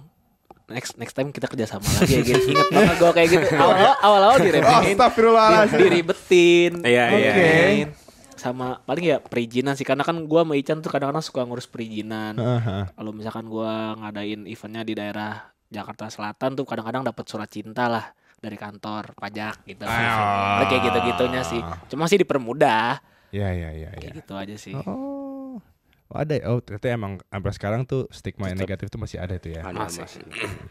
next next time kita kerja sama lagi ya gitu. Ingat banget gue kayak gitu. Awal awal awal diremehin, Astagfirullahaladzim. di- diribetin, Iya, iya, diremehin. sama paling ya perizinan sih karena kan gua sama Ican tuh kadang-kadang suka ngurus perizinan. Aha. Kalau misalkan gua ngadain eventnya di daerah Jakarta Selatan tuh kadang-kadang dapat surat cinta lah dari kantor pajak gitu. Ah. Kayak gitu-gitunya sih. Cuma sih dipermudah. Ya, ya, ya, ya. Kayak gitu aja sih. Oh. Oh, ada. Oh, ternyata emang sampai sekarang tuh stigma yang negatif tuh masih ada tuh ya. Ada Masih. masih.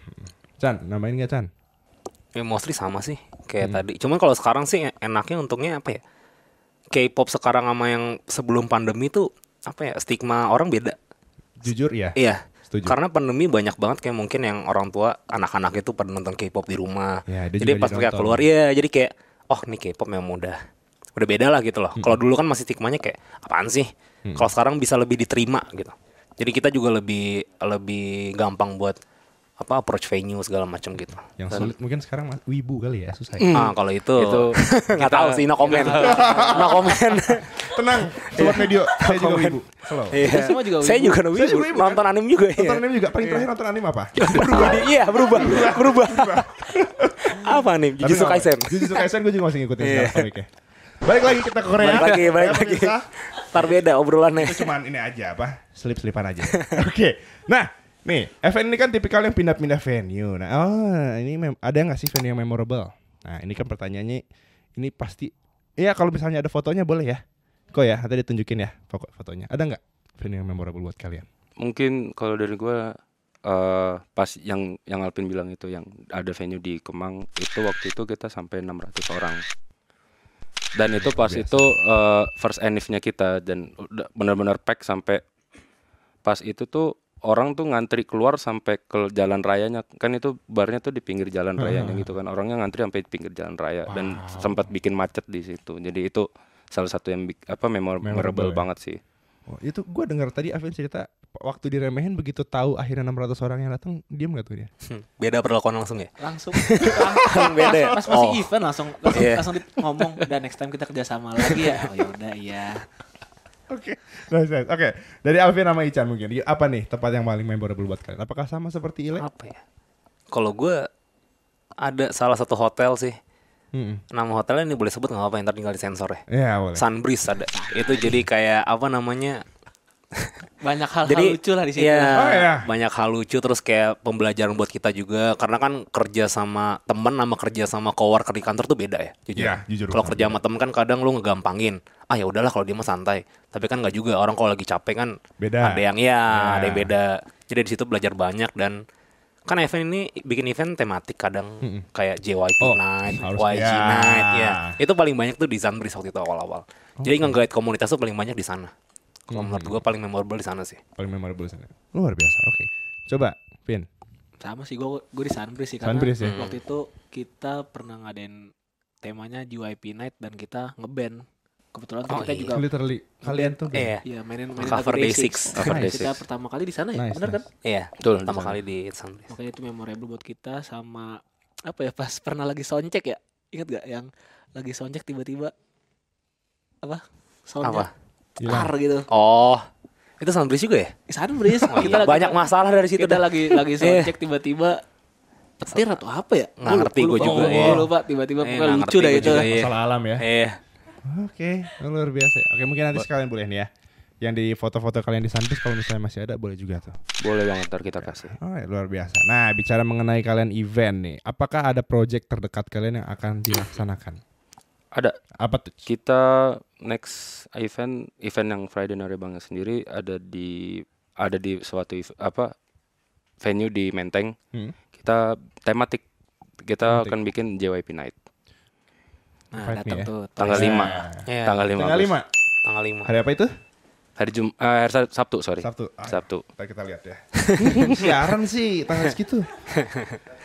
Chan, nambahin gak Chan? Ya mostly sama sih kayak tadi. Cuman kalau sekarang sih enaknya untungnya apa ya? K-pop sekarang sama yang sebelum pandemi tuh apa ya? Stigma orang beda. Jujur ya. Iya. Setuju. Karena pandemi banyak banget kayak mungkin yang orang tua anak-anak itu pada nonton K-pop di rumah. Ya, jadi pas mereka keluar ya jadi kayak oh nih K-pop memang udah udah beda lah gitu loh. Kalau dulu kan masih stigmanya kayak apaan sih? Kalau sekarang bisa lebih diterima gitu. Jadi kita juga lebih lebih gampang buat apa approach venue segala macam gitu. Yang sulit mungkin sekarang wibu kali ya, susah. Ya. Ah kalau itu Itu nggak tahu sih no comment. no comment. Tenang, sobat medio, saya juga wibu. Halo. Iya. semua juga Saya wibu. juga no Saya wibu. juga wibu, nonton anime juga ya. Nonton anime juga. Paling terakhir nonton anime apa? berubah. Iya, berubah. Berubah. apa nih? Jujutsu. Kaisen. Jujutsu Kaisen gue juga masih ngikutin Iya. sekarang komiknya. Balik lagi kita ke Korea. Balik lagi, balik Ya, lagi. Ntar beda obrolannya. Itu cuman ini aja apa? Selip-selipan aja. Oke. Nah, nih, event ini kan tipikal yang pindah-pindah venue. Nah, oh, ini mem- ada nggak sih venue yang memorable? Nah, ini kan pertanyaannya ini pasti Iya, kalau misalnya ada fotonya boleh ya. Kok ya, nanti ditunjukin ya fo- fotonya. Ada nggak venue yang memorable buat kalian? mungkin kalau dari gua eh pas yang yang Alvin bilang itu yang ada venue di Kemang itu waktu itu kita sampai 600 orang dan itu pas biasa. itu eh, first anniversary kita dan benar-benar pack sampai pas itu tuh orang tuh ngantri keluar sampai ke jalan rayanya kan itu barnya tuh di pinggir jalan rayanya gitu kan orangnya ngantri sampai di pinggir jalan raya dan sempat bikin macet di situ jadi itu salah satu yang bik- apa memor- Memorable memorable ya. banget sih Oh, itu gue dengar tadi Avin cerita waktu diremehin begitu tahu akhirnya 600 orang yang datang diam gak tuh dia? Hmm, Beda perlakuan langsung ya? Langsung Langsung beda ya? pas masih Oh. event langsung langsung, Iya. langsung ngomong dan next time kita kerja sama lagi ya. Oh yaudah iya. Oke, nice, nice. Oke, dari Alvin sama Ican mungkin. Apa nih tempat yang paling memorable buat kalian? Apakah sama seperti Ile? Apa ya? Kalau gue ada salah satu hotel sih. Hmm. Nama hotelnya ini boleh sebut nggak apa-apa, ntar tinggal disensor ya. Ya boleh. Sunbreeze ada. Itu jadi kayak apa namanya? Banyak hal, Jadi lucu lah di situ. Iya, Oh, iya. banyak hal lucu terus kayak pembelajaran buat kita juga karena kan kerja sama temen sama kerja sama coworker di kantor tuh beda ya, jujur. Iya, jujur Kalau kerja sama temen kan kadang lu ngegampangin. Ah ya udahlah kalau dia mah santai. Tapi kan nggak juga orang kalau lagi capek kan Beda. ada yang ya, Iya. ada yang beda. Jadi di situ belajar banyak dan kan event ini bikin event tematik kadang kayak JYP Oh, Night, YG ya. Night ya. Itu paling banyak tuh di Sunbreeze waktu itu awal-awal. Jadi nge-guide komunitas tuh paling banyak di sana. Kalau menurut gua paling memorable di sana sih. Paling memorable di sana. Luar biasa. Oke. Coba, Vin. Sama sih gue gue di Sunbreeze sih karena Sunbreeze ya? waktu itu kita pernah ngadain temanya JYP Night dan kita ngeband. Kebetulan Oh, kita iya. juga Literally kalian tuh Iya. Iya mainin mainin Cover lagu Day6. Cover Nah, Day6. Kita pertama kali di sana ya, Nice, benar kan? Iya, Betul, pertama kali di Sunbreeze. Makanya itu memorable buat kita sama apa ya pas pernah lagi soundcheck ya. Ingat gak yang lagi soundcheck tiba-tiba apa? Soundnya Apa? Tar gitu. Oh, Itu Sunbreeze juga ya? Sunbreeze. Oh, iya. Banyak masalah dari situ Kita dah. lagi lagi Iya. cek tiba-tiba petir atau apa ya? Nggak ngerti gua juga, Gue iya. lupa tiba-tiba Eh, lucu dah itu. iya. Masalah alam ya. Iya. Oke, luar biasa. Oke, mungkin nanti sekalian boleh nih ya. Yang di foto-foto kalian di Sunbreeze kalau misalnya masih ada boleh juga tuh. Boleh banget ntar kita kasih. Oh, luar biasa. Nah, bicara mengenai kalian event nih, apakah ada project terdekat kalian yang akan dilaksanakan? Ada Apa tuh? kita next event event yang Friday Narebangnya sendiri ada di ada di suatu apa venue di Menteng. Hmm. Kita tematik kita Tematik. akan bikin JYP Night Nah, datang ya. tuh. tanggal Iya. 5. Iya. Tanggal 5. Tanggal 5. Tanggal 5. Hari apa itu? Hari Jum eh, hari Sab- Sabtu, sorry. Sabtu. Ah, Sabtu. Ntar kita lihat ya. Siaran sih tanggal segitu.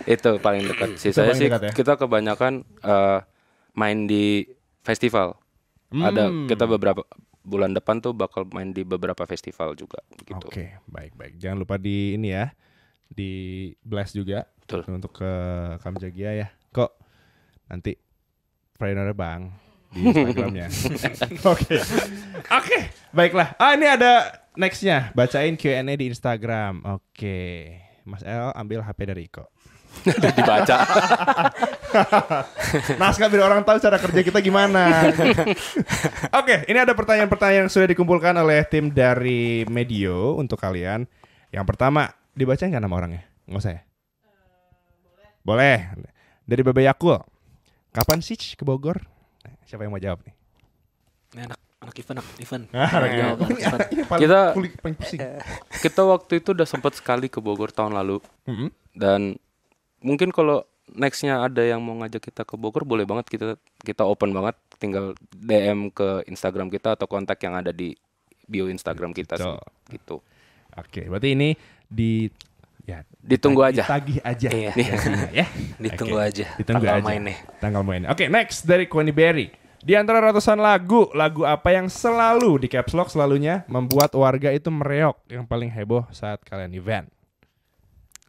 Itu paling dekat. Sisanya paling sih dekat ya? kita kebanyakan eh, main di festival. Ada Hmm. kita beberapa bulan depan tuh bakal main di beberapa festival juga gitu. Oke, baik-baik. Jangan lupa di ini ya. Di blast juga Betul. untuk ke Kamjagia ya. Kok nanti Friday Bang di Instagramnya. Oke. Oke, baiklah. Ah, ini ada nextnya. Bacain Q&A di Instagram. Oke. Mas El ambil HP dari Iko. Dibaca. Naskah biar orang tahu cara kerja kita gimana. Oke, ini ada pertanyaan-pertanyaan yang sudah dikumpulkan oleh tim dari Medio untuk kalian. Yang pertama, dibaca nggak nama orangnya? Nggak usah ya? boleh. Dari Bebe Yakul. Kapan sih ke Bogor? Siapa yang mau jawab nih? Ini anak anak event anak event. Ah, anak anak event. Paling, Kita- paling kita waktu itu udah sempat sekali ke Bogor tahun lalu Mm-mm. dan mungkin kalau nextnya ada yang mau ngajak kita ke Bogor boleh banget kita kita open banget tinggal DM ke Instagram kita atau kontak yang ada di bio Instagram kita sih gitu Oke, berarti ini di ya Ditunggu aja. Ditagih aja. Iya. biasanya, ya. Ditunggu Oke, aja. Ditunggu tanggal aja. mainnya. Tanggal mainnya. Oke, next dari Connie Berry. Di antara ratusan lagu, lagu apa yang selalu di caps lock selalunya membuat warga itu mereok yang paling heboh saat kalian event?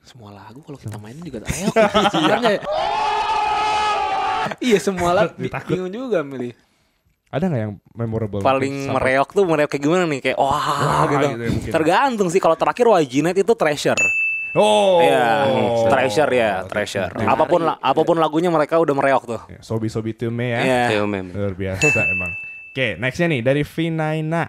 Semua lagu kalau kita mainin juga ayo sebenarnya. Iya semua lagu bingung juga milih. Ada nggak yang memorable? Paling Sampai- mereok tuh mereok kayak gimana nih? Kayak wah, Wah, gitu. gitu ya. Tergantung sih kalau terakhir Wajinet itu treasure. Oh, Iya, treasure ya, treasure. Apa pun la- apa pun lagunya mereka udah mereok tuh. Ya, Sobi Sobi Tume ya. Iya. Theo mem. Luar biasa emang. Oke, nextnya nih dari Vinaina.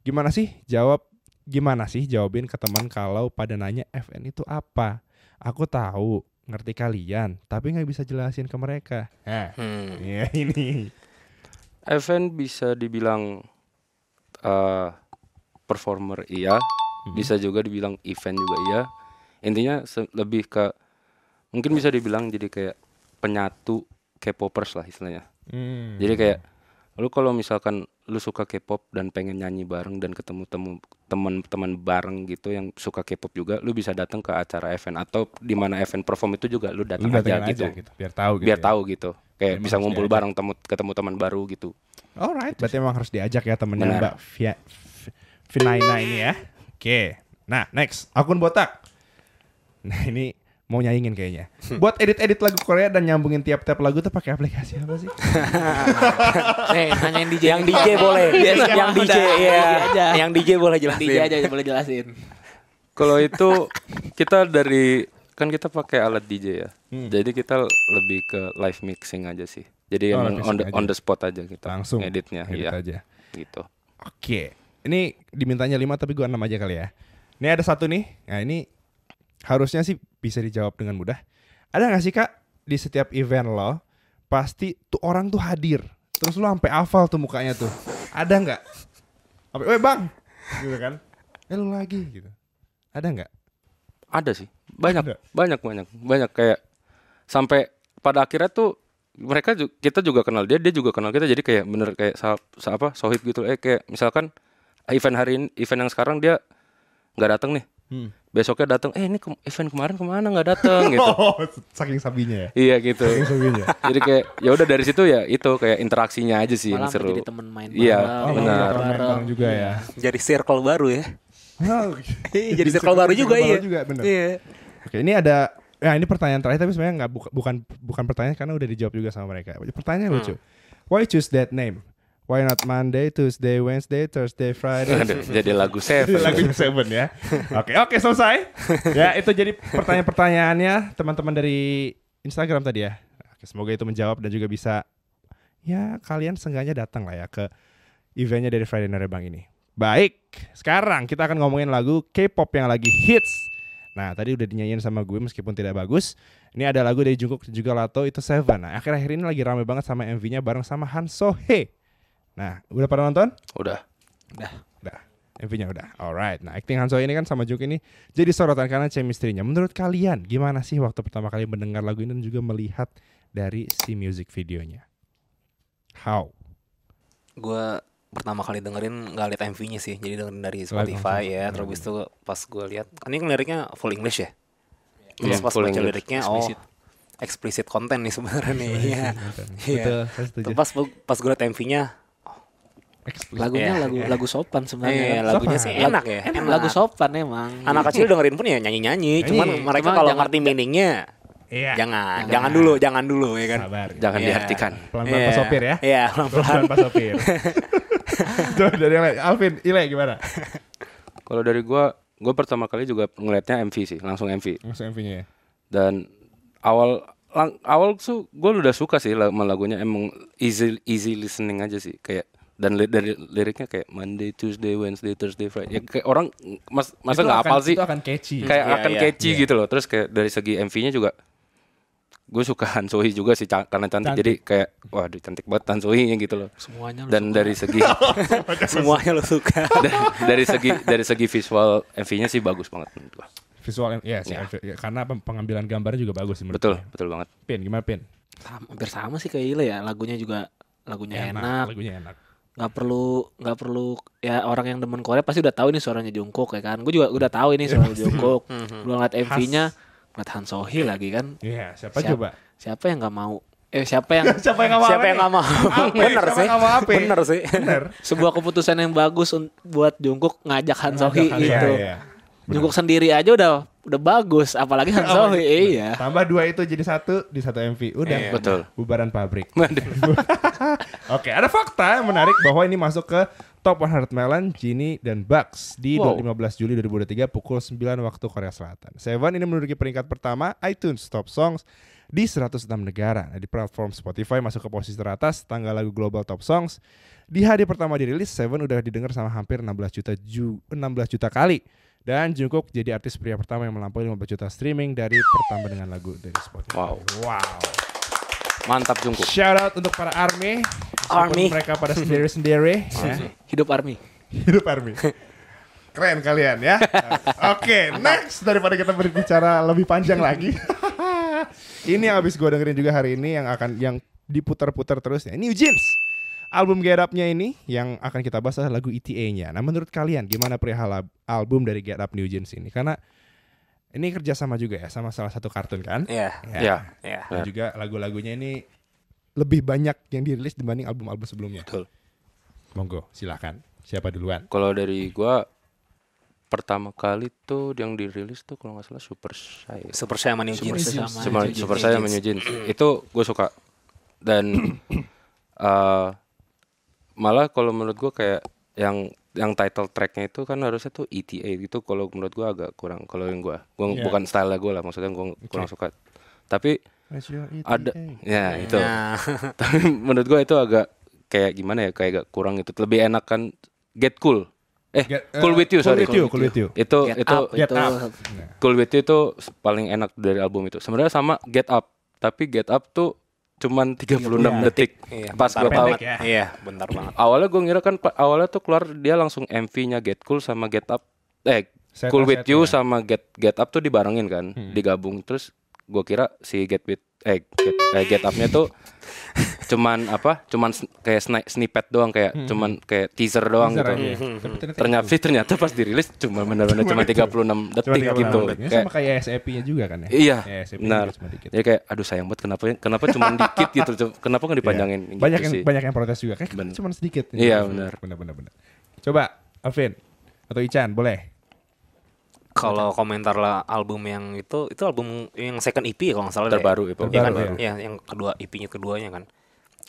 Gimana sih jawab? Gimana sih jawabin ke teman kalau pada nanya FN itu apa? Aku tahu, ngerti kalian, tapi nggak bisa jelasin ke mereka. Nah, Hmm. ya ini. event bisa dibilang eh, performer iya bisa juga dibilang event juga iya intinya lebih ke mungkin bisa dibilang jadi kayak penyatu K-popers lah istilahnya Hmm. Jadi kayak lu kalau misalkan lu suka K-pop dan pengen nyanyi bareng dan ketemu temu teman-teman bareng gitu yang suka K-pop juga, lu bisa datang ke acara event atau di mana event perform itu juga lu datang aja datengin gitu. aja gitu, biar tahu gitu. Biar ya. tahu gitu. Kayak Emang bisa ngumpul diajak. bareng temu ketemu teman baru gitu. Alright, berarti emang harus diajak ya temennya Benar. Mbak Via, Vinaina ini ya. Oke. Nah, next akun botak. Nah, ini mau nyaingin kayaknya. Buat edit-edit lagu Korea dan nyambungin tiap-tiap lagu tuh pakai aplikasi apa sih? Nih nanyain DJ. Yang DJ boleh. Biasanya yang DJ ya. aja. Yang DJ boleh jelasin. DJ aja boleh jelasin. Kalau itu kita dari kan kita pakai alat DJ ya. Hmm. Jadi kita lebih ke live mixing aja sih. Jadi Oh, emang on the, on the spot aja kita Langsung editnya, edit iya. aja. Gitu. Oke. Ini dimintanya 5 tapi gua 6 aja kali ya. Ini ada satu nih. Nah, ini harusnya sih bisa dijawab dengan mudah. Ada gak sih Kak di setiap event lo pasti tuh orang tuh hadir. Terus lo sampai hafal tuh mukanya tuh. Ada nggak? Sampai, "Weh, Bang." Gitu kan. Eh lu lagi gitu. Ada nggak? Ada sih. Banyak, Ada. banyak, banyak, banyak kayak sampai pada akhirnya tuh mereka ju- kita juga kenal dia, dia juga kenal kita. Jadi kayak bener kayak sa, sa- apa sohib gitu. Eh kayak misalkan event hari ini, event yang sekarang dia nggak datang nih. Hmm. Besoknya datang, eh ini ke- event kemarin ke mana nggak datang gitu. Oh, saking sabinya ya. iya gitu. Saking sabinya. Jadi kayak ya udah dari situ ya itu kayak interaksinya aja sih Malah yang seru. jadi temen main Iya, bareng, Oh, benar. bareng- bareng. bareng juga ya. Jadi circle baru ya. Oh, Jadi circle baru juga circle iya. juga, bener. Iya. Oke, ini ada ya ini pertanyaan terakhir tapi sebenarnya nggak buka- bukan bukan pertanyaan karena udah dijawab juga sama mereka. Pertanyaan lucu. Why choose that name? Why not Monday, Tuesday, Wednesday, Thursday, Friday? Aduh, jadi lagu Seven. Lagunya Seven ya. Oke, oke selesai. ya, itu jadi pertanyaan-pertanyaannya teman-teman dari Instagram tadi ya. Oke, semoga itu menjawab dan juga bisa ya kalian seenggaknya datang lah ya ke eventnya dari Friday Night Bang ini. Baik, sekarang kita akan ngomongin lagu K-pop yang lagi hits. Nah, tadi udah dinyanyiin sama gue meskipun tidak bagus. Ini ada lagu dari Jungkook dan juga Lato itu Seven. Nah, akhir-akhir ini lagi rame banget sama MV-nya bareng sama Han So Hye. Nah, udah pada nonton? Udah. Udah. MV-nya udah. Alright. Nah, acting Hanso ini kan sama Juk ini jadi sorotan karena chemistry-nya. Menurut kalian gimana sih waktu pertama kali mendengar lagu ini dan juga melihat dari si music videonya? How? gue pertama kali dengerin nggak liat MV-nya sih jadi dengerin dari. Spotify ya terus itu pas gue lihat ini kan liriknya full English ya terus Iya, pas baca English. liriknya oh explicit content nih sebenarnya nih Iya. Iya. Pas pas gue liat MV-nya Lagunya Iya, lagu iya. lagu sopan sebenarnya. eh, lagunya sih Lagu- enak ya Enak, lagu sopan emang. anak kecil dengerin pun ya nyanyi-nyanyi cuman mereka Cuma kalau jangan- ngerti meaningnya Iya. jangan jangan dulu jangan dulu ya kan Sabar. Jangan Iya. diartikan. Pelan-pelan Iya. pas sopir ya. iya pelan-pelan Pelan-pelan pas sopir. Coba dari yang lain. Alvin, Ile gimana? Kalau dari gua, gua pertama kali juga ngelihatnya MV sih, langsung MV. Langsung MV-nya ya. Dan awal lang- awal tuh gue udah suka sih sama lagunya emang easy easy listening aja sih kayak dan li- dari liriknya kayak Monday, Tuesday, Wednesday, Thursday, Friday. Ya kayak orang mas masa nggak hafal sih? Itu akan catchy. Kayak Iya, akan iya. catchy gitu loh. Terus kayak dari segi MV-nya juga gue suka Han Sohee juga sih karena cantik, Cantik. jadi kayak waduh cantik banget Han Sohee-nya gitu loh. Semuanya Dan suka. dari segi semuanya lo suka da- dari segi dari segi visual MV-nya sih bagus banget menurut gua. Visual, ya sih. Ya. ya, Karena pengambilan gambarnya juga bagus sih. menurut Betul, gue. betul banget. Pin, gimana Pin? Sama- hampir sama sih kayak Ile ya. Lagunya juga lagunya enak. Lagunya enak. Nggak perlu nggak perlu ya orang yang demen Korea pasti udah tahu ini suaranya Jungkook ya kan? Gue juga udah tahu ini suara Jungkook. Belum ngeliat MV-nya ngeliat Han So Hye lagi kan? Iya, siapa Siap- coba? siapa yang nggak mau? Eh siapa yang Siapa yang nggak mau? siapa yang nggak mau? Bener Siapa sih. bener sih. Bener. sebuah keputusan yang bagus buat Jungkook ngajak Han So Hye Iya, gitu. iya. Jungkook sendiri aja udah udah bagus apalagi Han So Hye iya Tambah dua itu jadi satu di satu MV. Udah. Iya. Betul. Bubaran pabrik. Oke, ada fakta yang menarik bahwa ini masuk ke Top 100 Melon, Genie, dan Bugs di Wow. 15 Juli 2023 pukul 9 waktu Korea Selatan. Seven ini menduduki peringkat pertama iTunes Top Songs di 106 negara. Nah, di platform Spotify masuk ke posisi teratas tanggal lagu Global Top Songs. Di hari pertama dirilis, Seven udah didengar sama hampir 16 juta ju 16 juta kali. Dan Jungkook jadi artis pria pertama yang melampaui 15 juta streaming dari pertama dengan lagu dari Spotify. Wow. Wow. Mantap Jungkook. Shout out untuk para army, Army. mereka pada sendiri-sendiri. ya. hidup army Hidup army. Keren kalian ya. Oke, next daripada kita berbicara lebih panjang lagi. ini yang habis gue dengerin juga hari ini yang akan yang diputar-putar terus ya. New Jeans. Album Get Up-nya ini yang akan kita bahas adalah lagu ETA-nya. Nah, menurut kalian gimana perihal album dari Get Up New Jeans ini? Karena ini kerjasama juga ya sama salah satu kartun kan? Iya. Ya. Iya. Dan juga lagu-lagunya ini lebih banyak yang dirilis dibanding album-album sebelumnya. Betul. Monggo, silakan. Siapa duluan? Kalau dari gua pertama kali tuh yang dirilis tuh kalau nggak salah Super Shy. Super Shy sama New Jeans. Shy sama Super. Shy sama New Jeans. Itu gue suka. Dan eh malah kalau menurut gua kayak yang yang title tracknya itu kan harusnya tuh ETA gitu. Kalau menurut gua agak kurang. Kalau yang gua, gua Iya. bukan style gue lah. Maksudnya gua kurang suka. Tapi ada ya itu. Nah, Tapi menurut gua itu agak kayak gimana ya? Kayak agak kurang itu. Lebih enak kan Get Cool. Eh, Get- Cool eh, With You, Cool sorry. With You, Cool With You. Itu Get itu Up Get itu Up. Cool With You itu paling enak dari album itu. Sebenarnya sama Get Up, tapi Get Up tuh cuman 36 detik. iya, Pas gue tahu. Ya. Iya, bentar banget. Awalnya gue ngira kan awalnya tuh keluar dia langsung MV-nya Get Cool sama Get Up. Eh, Set Cool With. You sama Get Get Up tuh dibarengin kan, digabung. Terus gue kira si Get With eh Get, eh, Get Up-nya tuh cuman apa? Cuman kayak sni- snippet doang kayak cuman kayak teaser doang Teaser gitu. Tapi ternyata Ternyata sih ternyata pas dirilis cuma benar-benar cuma 36 Cuma detik 36 gitu. detik. Ini Kayak sama kayak SAP-nya juga kan ya? Iya, Ya, benar. cuma. Ya kayak aduh sayang banget kenapa kenapa cuma dikit gitu, Cuma- kenapa nggak dipanjangin Iya. gitu banyak yang sih. banyak yang protes juga. Kayak cuma sedikit. Iya, benar. Benar benar benar. Coba Alvin atau Ican boleh. Kalau komentar lah album yang itu itu album yang second EP ya kalau nggak salah deh. Terbaru itu. Iya kan? Terbaru, Ya, yang kedua EP-nya keduanya kan.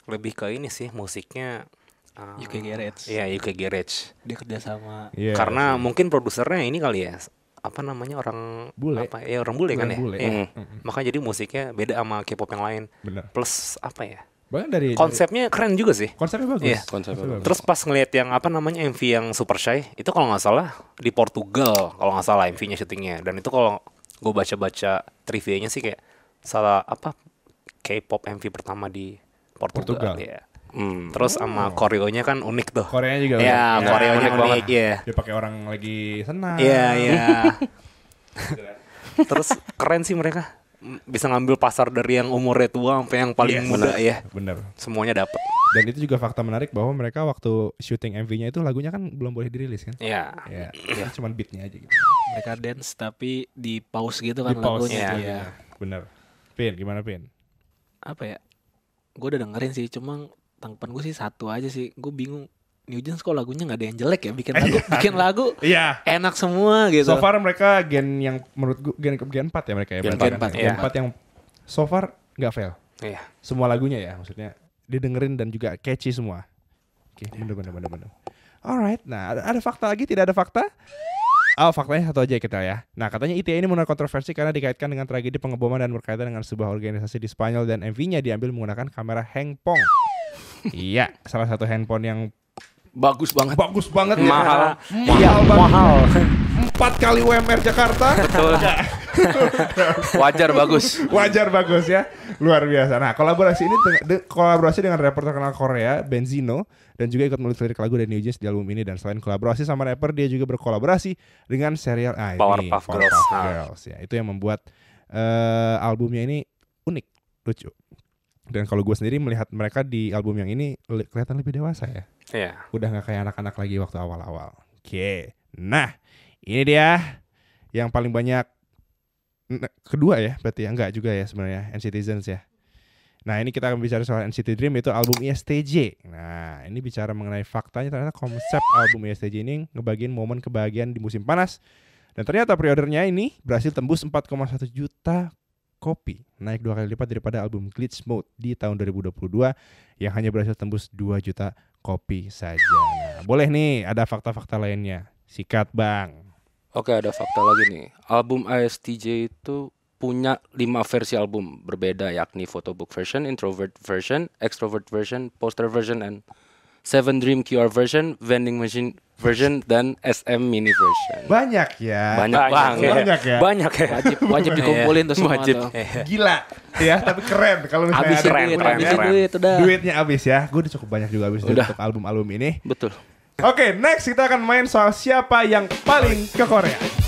Lebih ke ini sih musiknya UK Garage. Iya UK Garage. Dia kerja sama Iya. Karena mungkin produsernya ini kali ya apa namanya orang Bule. apa ya orang bule kan Orang ya. bule. Iya. Mm. Makanya jadi musiknya beda sama K-pop yang lain. Bener. Plus apa ya? Bahkan dari Konsepnya keren juga sih. dari- konsepnya bagus. Iya. Konsepnya bagus. Terus pas ngelihat yang apa namanya MV yang Super Shy itu kalau nggak salah di Portugal kalau nggak salah MV-nya syutingnya dan itu kalau gue baca-baca trivianya sih kayak salah apa K-pop MV pertama di Portugal, Portugal. ya. Hmm. Terus sama koreonya kan unik tuh. Koreanya juga. Iya, unik. koreonya unik unik, banget. iya. Dia pakai orang lagi senang. Iya, iya. Terus keren sih mereka bisa ngambil pasar dari yang umurnya tua sampai yang paling Yes. muda ya. Bener. Semuanya dapat. Dan itu juga fakta menarik bahwa mereka waktu syuting MV-nya itu lagunya kan belum boleh dirilis kan? Iya. Ya, ya. cuma beatnya aja gitu. mereka dance tapi di pause gitu kan Di pause. lagunya. Iya. Iya. Bener. Pin, gimana Pin? Apa ya? Gue udah dengerin sih, cuma tanggapan gue sih satu aja sih. Gue bingung. New Jeans kok lagunya nggak ada yang jelek ya bikin lagu bikin lagu Iya. enak semua gitu. So far mereka gen yang menurut gue gen gen 4 ya mereka ya. Gen kan? iya. Gen 4 yang so far nggak fail. Iya. Semua lagunya ya maksudnya didengerin dan juga catchy semua. Oke, bener bener bener bener. Alright, nah ada, ada fakta lagi tidak ada fakta? Oh faktanya satu aja kita ya. Nah katanya ITE ini menuai kontroversi karena dikaitkan dengan tragedi pengeboman dan berkaitan dengan sebuah organisasi di Spanyol dan MV-nya diambil menggunakan kamera handphone. iya, salah satu handphone yang Bagus banget. bagus banget ya. Mahal. mahal banget. Mahal. Empat kali UMR Jakarta. Betul. Wajar bagus. Wajar bagus ya, luar biasa. Nah kolaborasi ini de- kolaborasi dengan rapper terkenal Korea Benzino dan juga ikut menulis lirik lagu dari New Jeans di album ini dan selain kolaborasi sama rapper dia juga berkolaborasi dengan serial ah, ini, Powerpuff Girls. Powerpuff Nah. Girls ya itu yang membuat eh, albumnya ini unik lucu dan kalau gue sendiri melihat mereka di album yang ini li- kelihatan lebih dewasa ya Iya. udah nggak kayak anak-anak lagi waktu awal-awal. Oke. Nah ini dia yang paling banyak kedua ya berarti ya. Enggak juga ya sebenarnya NCTzens ya. Nah ini kita akan bicara soal NCT Dream itu album ISTJ nah ini bicara mengenai faktanya ternyata konsep album ISTJ ini ngebagiin momen kebahagiaan di musim panas. Dan ternyata preordernya ini berhasil tembus 4,1 juta kopi. Naik dua kali lipat daripada album Glitch Mode di tahun 2022 yang hanya berhasil tembus 2 juta kopi saja. Nah, boleh nih ada fakta-fakta lainnya. Sikat bang. Oke ada fakta lagi nih. Album ISTJ itu punya lima versi album berbeda yakni photobook version, introvert version, extrovert version, poster version, and seven dream QR version, vending machine version, dan SM mini version. Banyak ya. Banyak banget. Banyak ya. Banyak ya. Wajib wajib dikumpulin tuh semua Wajib. tuh. Gila. ya, tapi keren kalau misalnya ada keren, duit, keren, habisin keren. duit udah. duitnya habis ya. Gue udah cukup banyak juga habis untuk album-album ini. Betul. Oke, next kita akan main soal siapa yang paling ke Korea.